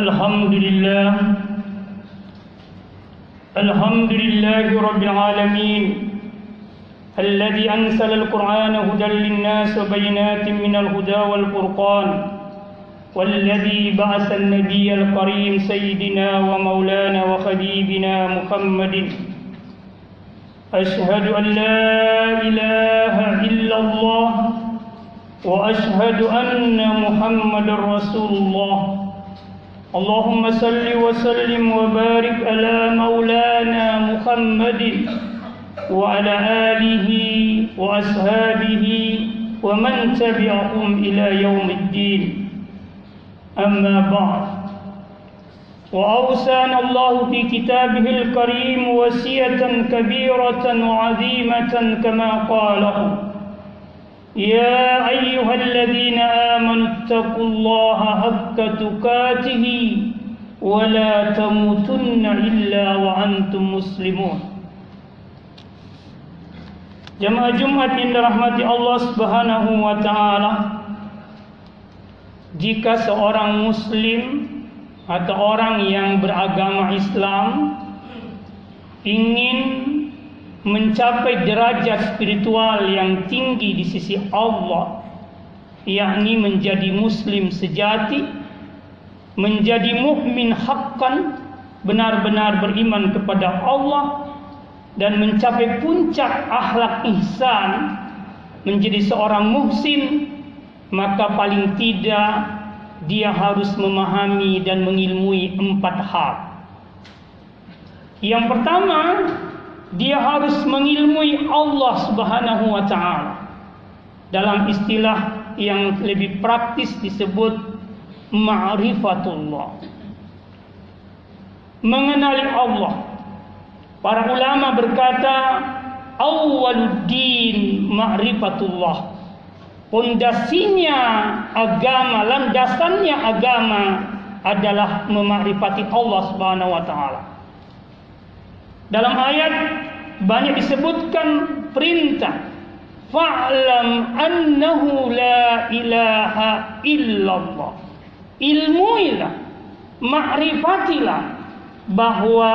الحمد لله. الحمد لله رب العالمين الذي أنزل القرآن هدى للناس وبينات من الهدى والفرقان والذي بعث النبي الكريم سيدنا ومولانا وخبيبنا محمد. أشهد أن لا إله إلا الله وأشهد أن محمد رسول الله. اللهم صل وسلم وبارك على مولانا محمد وعلى آله وأصحابه ومن تبعهم إلى يوم الدين. أما بعد. وأوصانا الله في كتابه الكريم وصية كبيرة وعظيمة كما قاله. يا أيها الذين آمنوا اتقوا الله حق تقاته ولا تموتن إلا وأنتم مسلمون Jumat yang dirahmati Allah Subhanahu wa taala jika seorang muslim atau orang yang beragama Islam ingin mencapai derajat spiritual yang tinggi di sisi Allah yakni menjadi muslim sejati menjadi mukmin hakkan benar-benar beriman kepada Allah dan mencapai puncak akhlak ihsan menjadi seorang muhsin maka paling tidak dia harus memahami dan mengilmui empat hal. Yang pertama dia harus mengilmui Allah Subhanahu wa taala dalam istilah yang lebih praktis disebut ma'rifatullah mengenali Allah Para ulama berkata awwaluddin ma'rifatullah. Pondasinya agama, landasannya agama adalah memakrifati Allah Subhanahu wa taala. Dalam ayat banyak disebutkan perintah fa'lam annahu la ilaha illallah. Ilmuilah, makrifatilah bahwa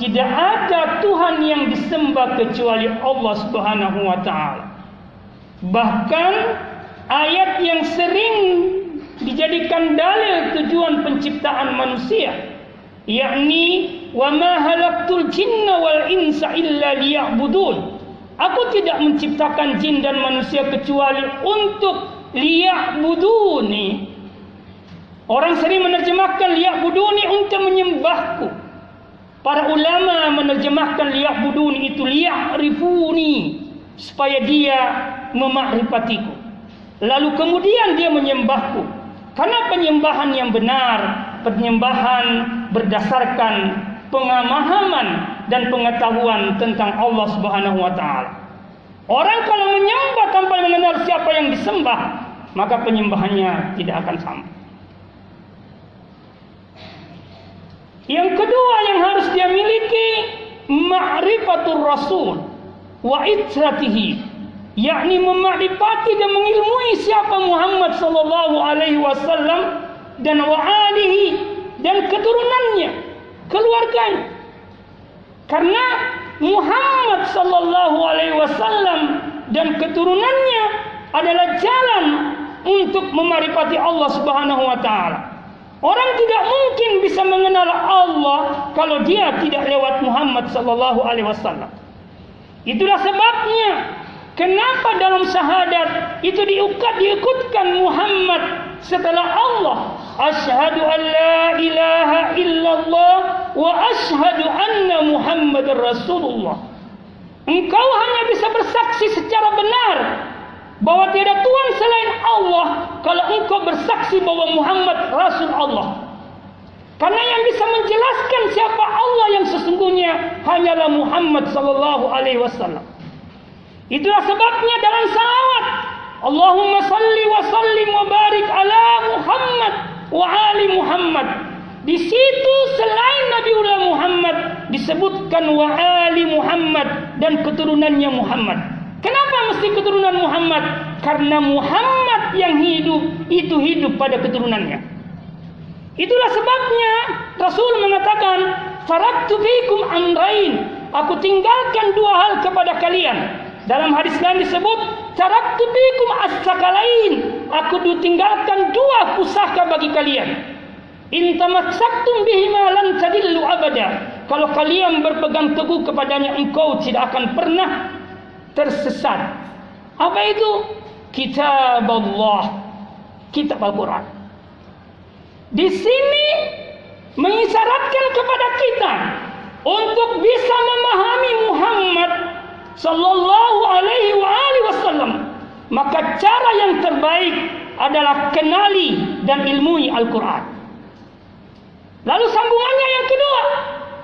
tidak ada Tuhan yang disembah kecuali Allah Subhanahu wa taala. Bahkan ayat yang sering dijadikan dalil tujuan penciptaan manusia yakni wa ma halaqtul jinna wal insa illa liya'budun. Aku tidak menciptakan jin dan manusia kecuali untuk liya'buduni. Orang sering menerjemahkan liya'buduni untuk menyembahku. Para ulama menerjemahkan liya'buduni itu liya'rifuni supaya dia memakrifatiku. Lalu kemudian dia menyembahku. Karena penyembahan yang benar, penyembahan berdasarkan pengamahaman dan pengetahuan tentang Allah Subhanahu wa taala. Orang kalau menyembah tanpa mengenal siapa yang disembah, maka penyembahannya tidak akan sampai. Yang kedua yang harus dia miliki ma'rifatul rasul wa itratihi yakni memakrifati dan mengilmui siapa Muhammad sallallahu alaihi wasallam dan wa alihi dan keturunannya keluarganya karena Muhammad sallallahu alaihi wasallam dan keturunannya adalah jalan untuk memarifati Allah Subhanahu wa taala Orang tidak mungkin bisa mengenal Allah kalau dia tidak lewat Muhammad sallallahu alaihi wasallam. Itulah sebabnya kenapa dalam syahadat itu diukat diikutkan Muhammad setelah Allah. Asyhadu an la ilaha illallah wa asyhadu anna Muhammadar Rasulullah. Engkau hanya bisa bersaksi secara benar bahwa tiada Tuhan selain Allah kalau engkau bersaksi bahwa Muhammad Rasul Allah. Karena yang bisa menjelaskan siapa Allah yang sesungguhnya hanyalah Muhammad sallallahu alaihi wasallam. Itulah sebabnya dalam salawat Allahumma salli wa sallim wa barik ala Muhammad wa ali Muhammad. Di situ selain Nabiullah Muhammad disebutkan wa ali Muhammad dan keturunannya Muhammad. Kenapa mesti keturunan Muhammad? Karena Muhammad yang hidup itu hidup pada keturunannya. Itulah sebabnya Rasul mengatakan, "Faraktu fikum amrain." Aku tinggalkan dua hal kepada kalian. Dalam hadis lain disebut, "Taraktu fikum as-sakalain." Aku tinggalkan dua pusaka bagi kalian. In tamassaktum bihima lan tadillu abada. Kalau kalian berpegang teguh kepadanya engkau tidak akan pernah tersesat. Apa itu? Kitab Allah. Kitab Al-Quran. Di sini mengisyaratkan kepada kita untuk bisa memahami Muhammad sallallahu alaihi wa alihi wasallam maka cara yang terbaik adalah kenali dan ilmui Al-Quran. Lalu sambungannya yang kedua,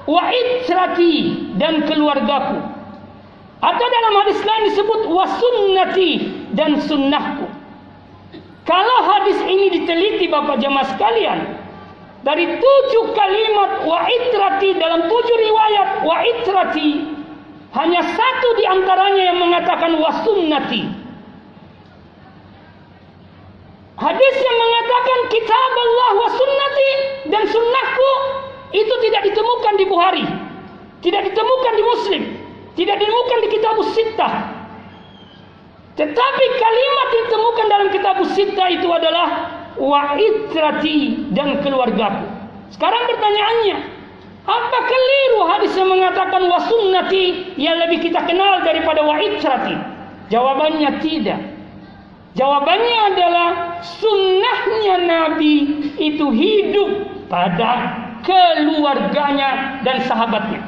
wa itrati dan keluargaku. Atau dalam hadis lain disebut wa sunnati dan sunnahku. Kalau hadis ini diteliti Bapak jemaah sekalian, dari tujuh kalimat wa itrati dalam tujuh riwayat wa itrati hanya satu di antaranya yang mengatakan wa sunnati. Hadis yang mengatakan kitab Allah wa sunnati dan sunnahku itu tidak ditemukan di Bukhari, tidak ditemukan di Muslim, tidak ditemukan di kitab Sittah. Tetapi kalimat yang ditemukan dalam kitab Sittah itu adalah wa itrati dan keluargaku. Sekarang pertanyaannya, apa keliru hadis yang mengatakan wa sunnati yang lebih kita kenal daripada wa itrati? Jawabannya tidak. Jawabannya adalah sunnahnya Nabi itu hidup pada keluarganya dan sahabatnya.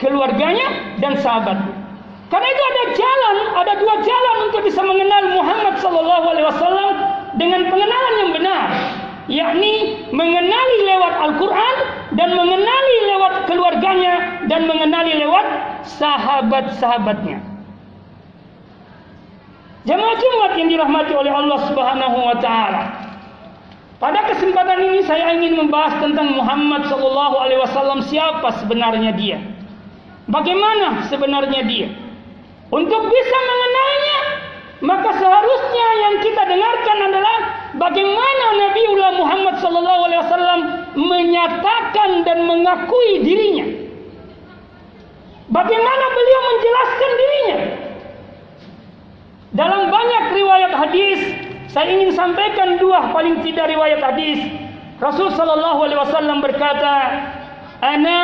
Keluarganya dan sahabatnya. Karena itu ada jalan, ada dua jalan untuk bisa mengenal Muhammad sallallahu alaihi wasallam dengan pengenalan yang benar, yakni mengenali lewat Al-Qur'an dan mengenali lewat keluarganya dan mengenali lewat sahabat-sahabatnya. Jemaah Jumat yang dirahmati oleh Allah Subhanahu wa taala. Pada kesempatan ini saya ingin membahas tentang Muhammad sallallahu alaihi wasallam siapa sebenarnya dia. Bagaimana sebenarnya dia? Untuk bisa mengenalnya, maka seharusnya yang kita dengarkan adalah bagaimana Nabiullah Muhammad sallallahu alaihi wasallam menyatakan dan mengakui dirinya. Bagaimana beliau menjelaskan dirinya? Dalam banyak riwayat hadis saya ingin sampaikan dua paling tidak riwayat hadis. Rasul sallallahu alaihi wasallam berkata, "Ana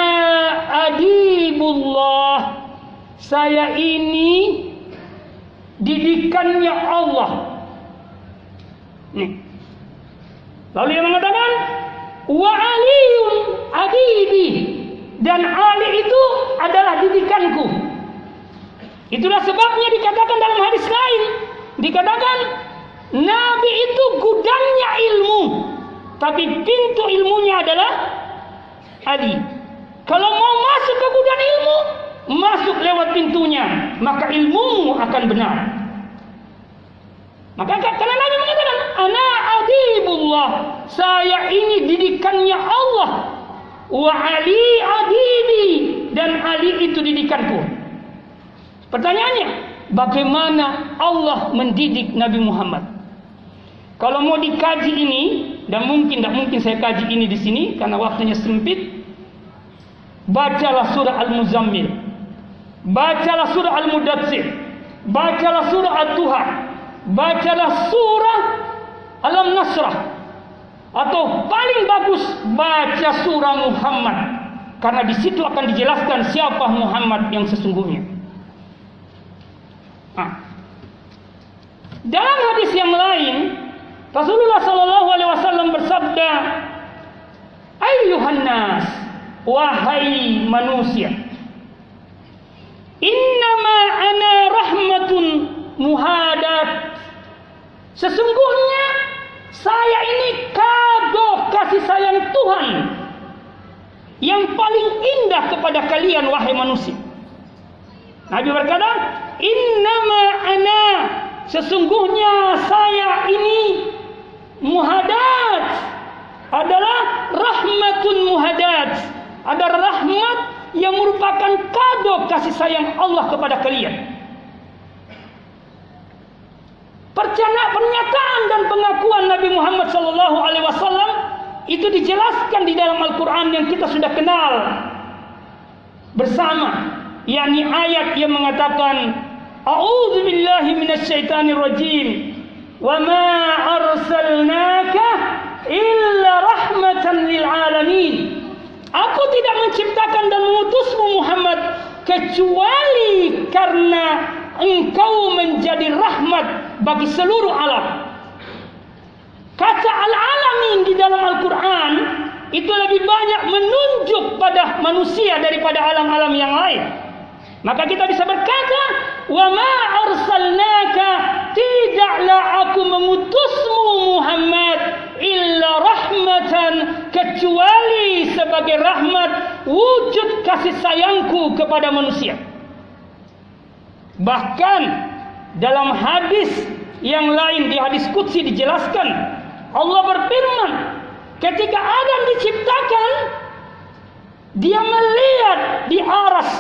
adibullah." Saya ini didikannya Allah. Nih. Lalu dia mengatakan, "Wa aliyun adibi." Dan Ali itu adalah didikanku. Itulah sebabnya dikatakan dalam hadis lain, dikatakan Nabi itu gudangnya ilmu. Tapi pintu ilmunya adalah Ali. Kalau mau masuk ke gudang ilmu, masuk lewat pintunya, maka ilmumu akan benar. Maka karena Nabi mengatakan, "Ana adibullah." Saya ini didikannya Allah. Wa Ali adibi dan Ali itu didikanku. Pertanyaannya, bagaimana Allah mendidik Nabi Muhammad? Kalau mau dikaji ini dan mungkin tidak mungkin saya kaji ini di sini karena waktunya sempit. Bacalah surah Al-Muzammil. Bacalah surah Al-Mudatsir. Bacalah surah Al-Tuhan. Bacalah surah Alam Nasrah. Atau paling bagus baca surah Muhammad. Karena di situ akan dijelaskan siapa Muhammad yang sesungguhnya. Nah. Dalam hadis yang lain Rasulullah sallallahu alaihi wasallam bersabda, "Ayyuhan nas, wahai manusia, innama ana rahmatun muhadat." Sesungguhnya saya ini kado kasih sayang Tuhan yang paling indah kepada kalian wahai manusia. Nabi berkata, "Innama ana sesungguhnya saya ini muhadat adalah rahmatun muhadat adalah rahmat yang merupakan kado kasih sayang Allah kepada kalian. Percana pernyataan dan pengakuan Nabi Muhammad sallallahu alaihi wasallam itu dijelaskan di dalam Al-Quran yang kita sudah kenal bersama. Yakni ayat yang mengatakan A'udzu billahi minasyaitonir rajim. Wa ma arsalnaka illa rahmatan lil alamin Aku tidak menciptakan dan mengutusmu Muhammad kecuali karena engkau menjadi rahmat bagi seluruh alam. Kata al-alamin di dalam Al-Quran itu lebih banyak menunjuk pada manusia daripada alam-alam yang lain. Maka kita bisa berkata, "Wa ma arsalnaka tidaklah aku mengutusmu Muhammad rahmatan kecuali sebagai rahmat wujud kasih sayangku kepada manusia." Bahkan dalam hadis yang lain di hadis dijelaskan Allah berfirman, ketika Adam diciptakan, dia melihat di aras.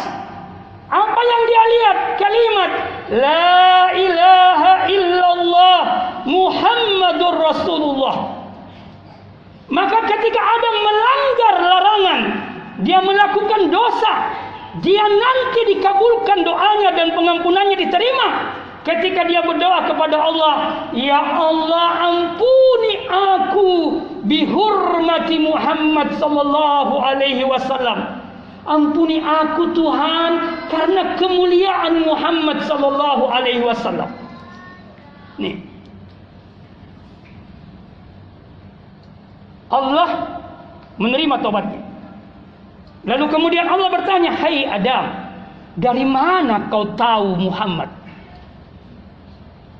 Apa yang dia lihat? Kalimat La ilaha illallah Muhammadur Rasulullah. Maka ketika Adam melanggar larangan, dia melakukan dosa, dia nanti dikabulkan doanya dan pengampunannya diterima ketika dia berdoa kepada Allah, "Ya Allah, ampuni aku bihurmati Muhammad sallallahu alaihi wasallam." Ampuni aku Tuhan karena kemuliaan Muhammad sallallahu alaihi wasallam. Nih. Allah menerima tobatnya. Lalu kemudian Allah bertanya, "Hai Adam, dari mana kau tahu Muhammad?"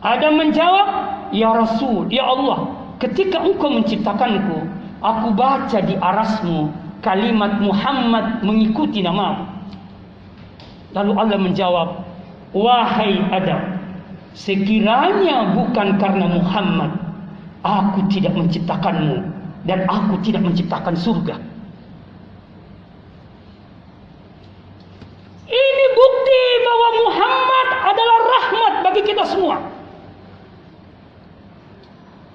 Adam menjawab, Ya Rasul, Ya Allah, ketika engkau menciptakanku, aku baca di arasmu kalimat Muhammad mengikuti namamu. Lalu Allah menjawab, Wahai Adam, sekiranya bukan karena Muhammad, aku tidak menciptakanmu dan aku tidak menciptakan surga. Ini bukti bahwa Muhammad adalah rahmat bagi kita semua.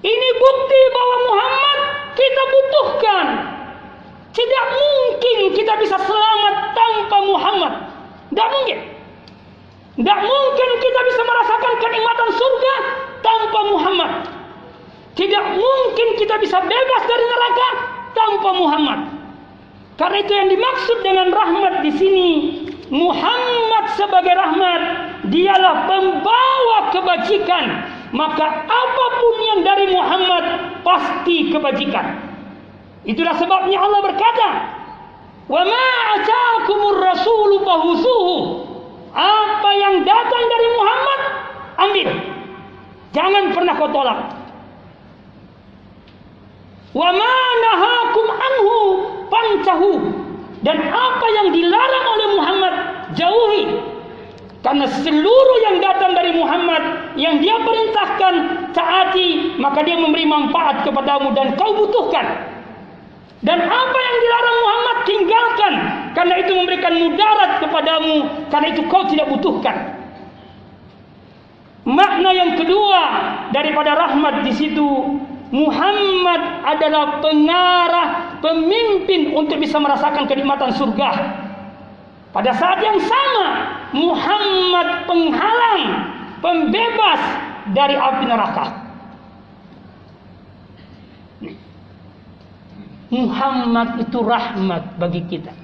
Ini bukti bahwa Muhammad kita butuhkan. Tidak mungkin kita bisa selamat tanpa Muhammad. Tidak mungkin. Tidak mungkin kita bisa merasakan kenikmatan surga tanpa Muhammad. Tidak mungkin kita bisa bebas dari neraka tanpa Muhammad. Karena itu yang dimaksud dengan rahmat di sini. Muhammad sebagai rahmat, dialah pembawa kebajikan maka apa pun yang dari Muhammad pasti kebajikan. Itulah sebabnya Allah berkata, "Wa ma ataakumur rasulu fahusuhu." Apa yang datang dari Muhammad, ambil. Jangan pernah kau tolak. Wa ma nahakum anhu pantahu. Dan apa yang dilarang oleh Muhammad, jauhi. Karena seluruh yang datang dari Muhammad yang dia perintahkan taati, maka dia memberi manfaat kepadamu dan kau butuhkan. Dan apa yang dilarang Muhammad tinggalkan karena itu memberikan mudarat kepadamu, karena itu kau tidak butuhkan. Makna yang kedua daripada rahmat di situ Muhammad adalah pengarah, pemimpin untuk bisa merasakan kenikmatan surga. Pada saat yang sama, Muhammad penghalang, pembebas dari api neraka. Muhammad itu rahmat bagi kita.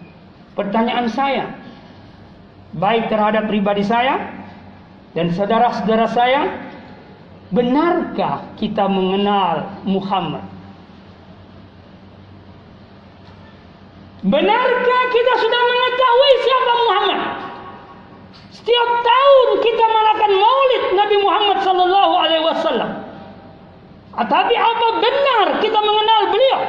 Pertanyaan saya, baik terhadap pribadi saya dan saudara-saudara saya, benarkah kita mengenal Muhammad? Benarkah kita sudah mengetahui siapa Muhammad? Setiap tahun kita merayakan Maulid Nabi Muhammad sallallahu alaihi wasallam. Tapi apa benar kita mengenal beliau?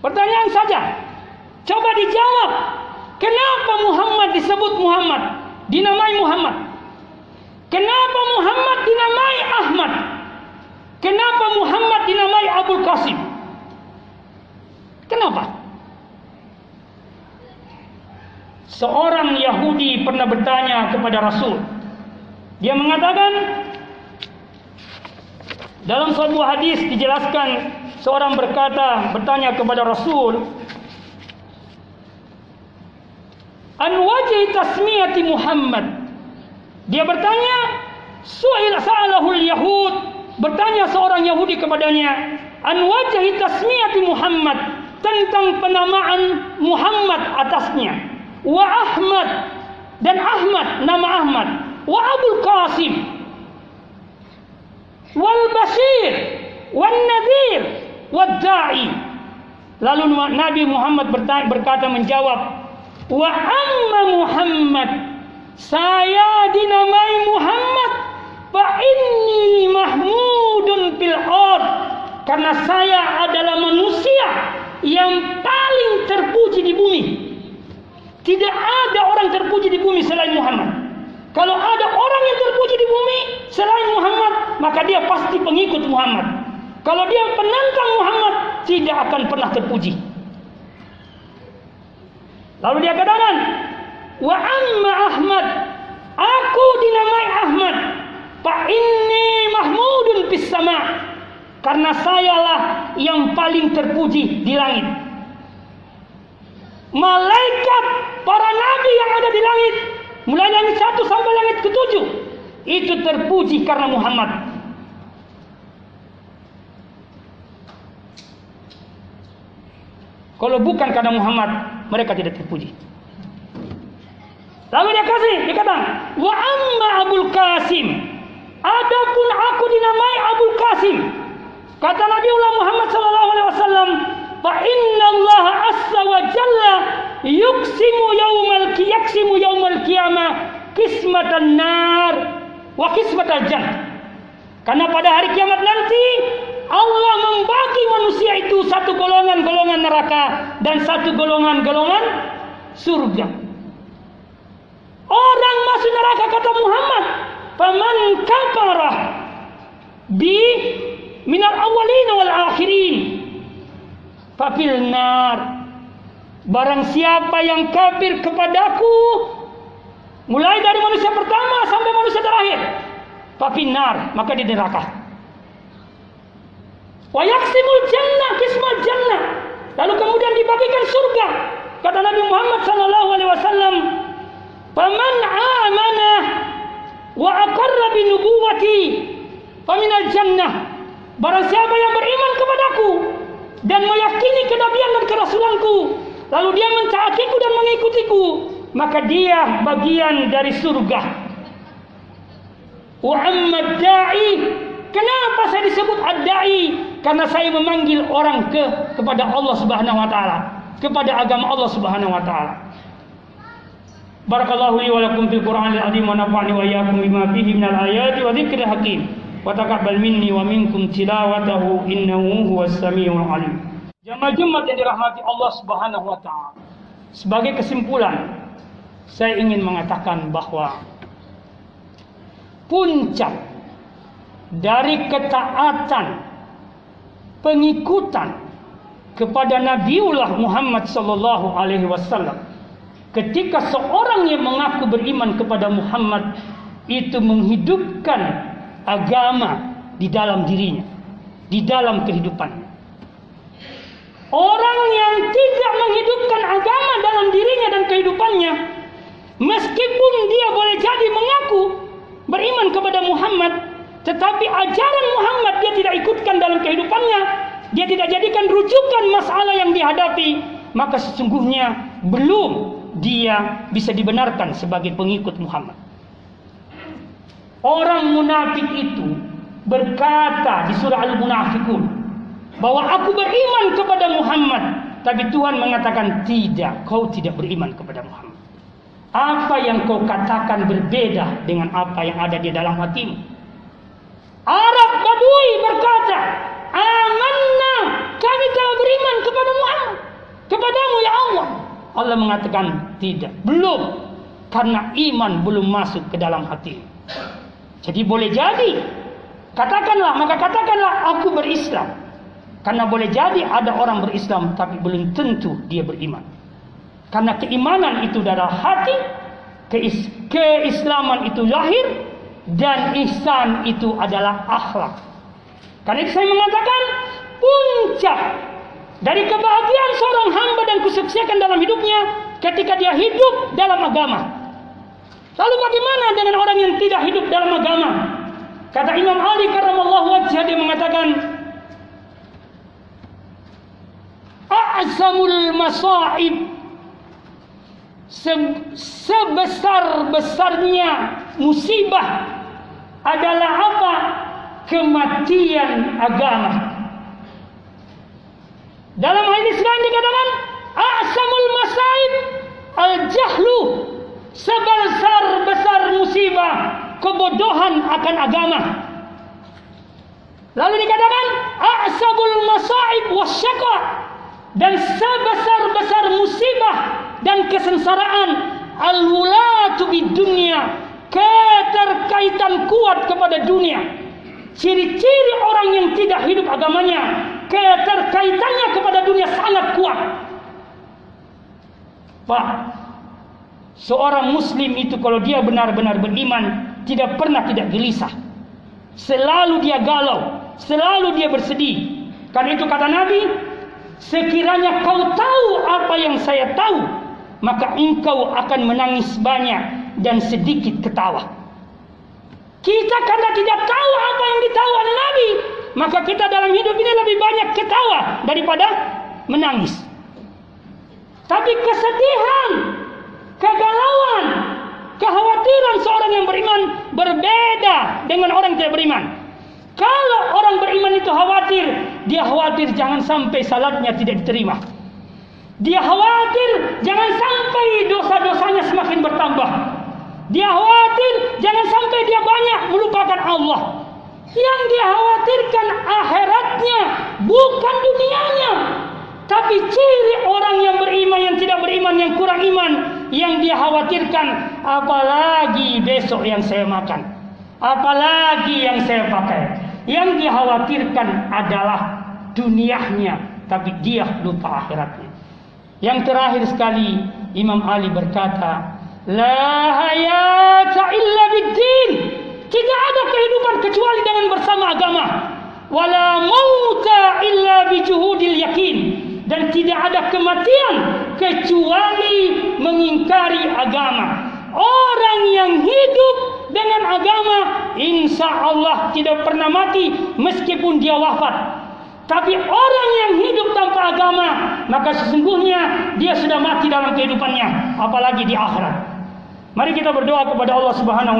Pertanyaan saja. Coba dijawab. Kenapa Muhammad disebut Muhammad? Dinamai Muhammad. Kenapa Muhammad dinamai Ahmad? Kenapa Muhammad dinamai Abdul Qasim? Kenapa? Seorang Yahudi pernah bertanya kepada Rasul. Dia mengatakan, Dalam sebuah hadis dijelaskan seorang berkata bertanya kepada Rasul An wajhi tasmiyati Muhammad. Dia bertanya, Su'il sa'alahul Yahud. Bertanya seorang Yahudi kepadanya, An wajhi tasmiyati Muhammad. Tentang penamaan Muhammad atasnya. Wa Ahmad. Dan Ahmad, nama Ahmad. Wa Abul Qasim. Wal Bashir. Wal Nadir. Wal Da'i. Lalu Nabi Muhammad berkata menjawab, Wa amma Muhammad. Saya dinamai Muhammad. Fa inni mahmudun fil ard. Karena saya adalah manusia yang paling. Tidak ada orang terpuji di bumi selain Muhammad. Kalau ada orang yang terpuji di bumi selain Muhammad, maka dia pasti pengikut Muhammad. Kalau dia penantang Muhammad, tidak akan pernah terpuji. Lalu dia katakan, "Wa amma Ahmad, aku dinamai Ahmad, fa inni mahmudun fis sama." Karena sayalah yang paling terpuji di langit. Malaikat para nabi yang ada di langit, mulai langit satu sampai langit ketujuh, itu terpuji karena Muhammad. Kalau bukan karena Muhammad, mereka tidak terpuji. Lalu dia kasih, dia kata, wa amma Abul Qasim. Adapun aku dinamai Abul Qasim. Kata Nabi Muhammad sallallahu alaihi wasallam, fa inna Allah azza wa jalla yuqsimu yaumal yaksimu yaumal qiyamah kismatan nar wa kismatal. Karena pada hari kiamat nanti Allah membagi manusia itu satu golongan-golongan neraka dan satu golongan-golongan surga. Orang masuk neraka kata Muhammad, "Faman kafara bi minal awwalin wal akhirin fafil nar." Barang siapa yang kafir kepadaku mulai dari manusia pertama sampai manusia terakhir, fafil nar, maka di neraka. Wa yaksimul jannah kismal jannah. Lalu kemudian dibagikan surga. Kata Nabi Muhammad sallallahu alaihi wasallam, "Faman amana wa aqarra bi nubuwati faminal jannah." Barang siapa yang beriman kepadaku dan meyakini kenabian dan kerasulanku, lalu dia mentaatiku dan mengikutiku, maka dia bagian dari surga. Wa amma da'i Kenapa saya disebut ad-da'i? Karena saya memanggil orang ke kepada Allah Subhanahu wa taala, kepada agama Allah Subhanahu wa taala. Barakallahu li wa lakum fil Qur'anil azim wa nafa'ni wa iyyakum bima fihi minal ayati wa dzikril hakim. Minni wa minkum tilawatahu innahu huwas samiul alim. Jamaah-jamaah yang dirahmati Allah Subhanahu wa taala. Sebagai kesimpulan, saya ingin mengatakan bahwa puncak dari ketaatan pengikutan kepada Nabiullah Muhammad sallallahu alaihi wasallam ketika seorang yang mengaku beriman kepada Muhammad itu menghidupkan agama di dalam dirinya di dalam kehidupannya orang yang tidak menghidupkan agama dalam dirinya dan kehidupannya meskipun dia boleh jadi mengaku beriman kepada Muhammad tetapi ajaran Muhammad dia tidak ikutkan dalam kehidupannya. Dia tidak jadikan rujukan masalah yang dihadapi. Maka sesungguhnya belum dia bisa dibenarkan sebagai pengikut Muhammad. Orang munafik itu berkata di surah Al-Munafikun bahwa aku beriman kepada Muhammad, tapi Tuhan mengatakan tidak, kau tidak beriman kepada Muhammad. Apa yang kau katakan berbeda dengan apa yang ada di dalam hatimu. Arab Badui berkata, Amanna, kami telah beriman kepada Muhammad. Kepadamu ya Allah. Allah mengatakan tidak, belum. Karena iman belum masuk ke dalam hati. Jadi boleh jadi. Katakanlah, maka katakanlah aku berislam. Karena boleh jadi ada orang berislam tapi belum tentu dia beriman. Karena keimanan itu adalah hati, keislaman itu lahir, dan ihsan itu adalah akhlak. Karena itu saya mengatakan puncak dari kebahagiaan seorang hamba dan kesuksesan dalam hidupnya ketika dia hidup dalam agama. Lalu bagaimana dengan orang yang tidak hidup dalam agama? Kata Imam Ali karramallahu wajhah dia mengatakan A'zamul masaib sebesar-besarnya musibah adalah apa? Kematian agama. Dalam ini sekarang dikatakan A'samul masaib al-jahlu sebesar-besar musibah kebodohan akan agama. Lalu dikatakan a'sabul masaib dan sebesar-besar musibah dan kesengsaraan al-wulatu dunia keterkaitan kuat kepada dunia. Ciri-ciri orang yang tidak hidup agamanya keterkaitannya kepada dunia sangat kuat. Pak, seorang muslim itu kalau dia benar-benar beriman tidak pernah tidak gelisah. Selalu dia galau, selalu dia bersedih. Karena itu kata Nabi, sekiranya kau tahu apa yang saya tahu, maka engkau akan menangis banyak dan sedikit ketawa. Kita karena tidak tahu apa yang ditahu oleh Nabi, maka kita dalam hidup ini lebih banyak ketawa daripada menangis. Tapi kesedihan, kegalauan, kekhawatiran seorang yang beriman berbeda dengan orang yang tidak beriman. Kalau orang beriman itu khawatir, dia khawatir jangan sampai salatnya tidak diterima. Dia khawatir jangan sampai dosa-dosanya semakin bertambah. Dia khawatir jangan sampai dia banyak melupakan Allah. Yang dia khawatirkan akhiratnya, bukan dunianya. Tapi ciri orang yang beriman yang tidak beriman yang kurang iman yang dia khawatirkan apalagi besok yang saya makan. Apalagi yang saya pakai. Yang dia khawatirkan adalah dunianya, tapi dia lupa akhiratnya. Yang terakhir sekali Imam Ali berkata, La hayata illa biddin. Tidak ada kehidupan kecuali dengan bersama agama. Wala mauta illa bijuhudil yakin. Dan tidak ada kematian kecuali mengingkari agama. Orang yang hidup dengan agama insya Allah tidak pernah mati meskipun dia wafat. Tapi orang yang hidup tanpa agama maka sesungguhnya dia sudah mati dalam kehidupannya apalagi di akhirat. Mari kita berdoa kepada Allah Subhanahu wa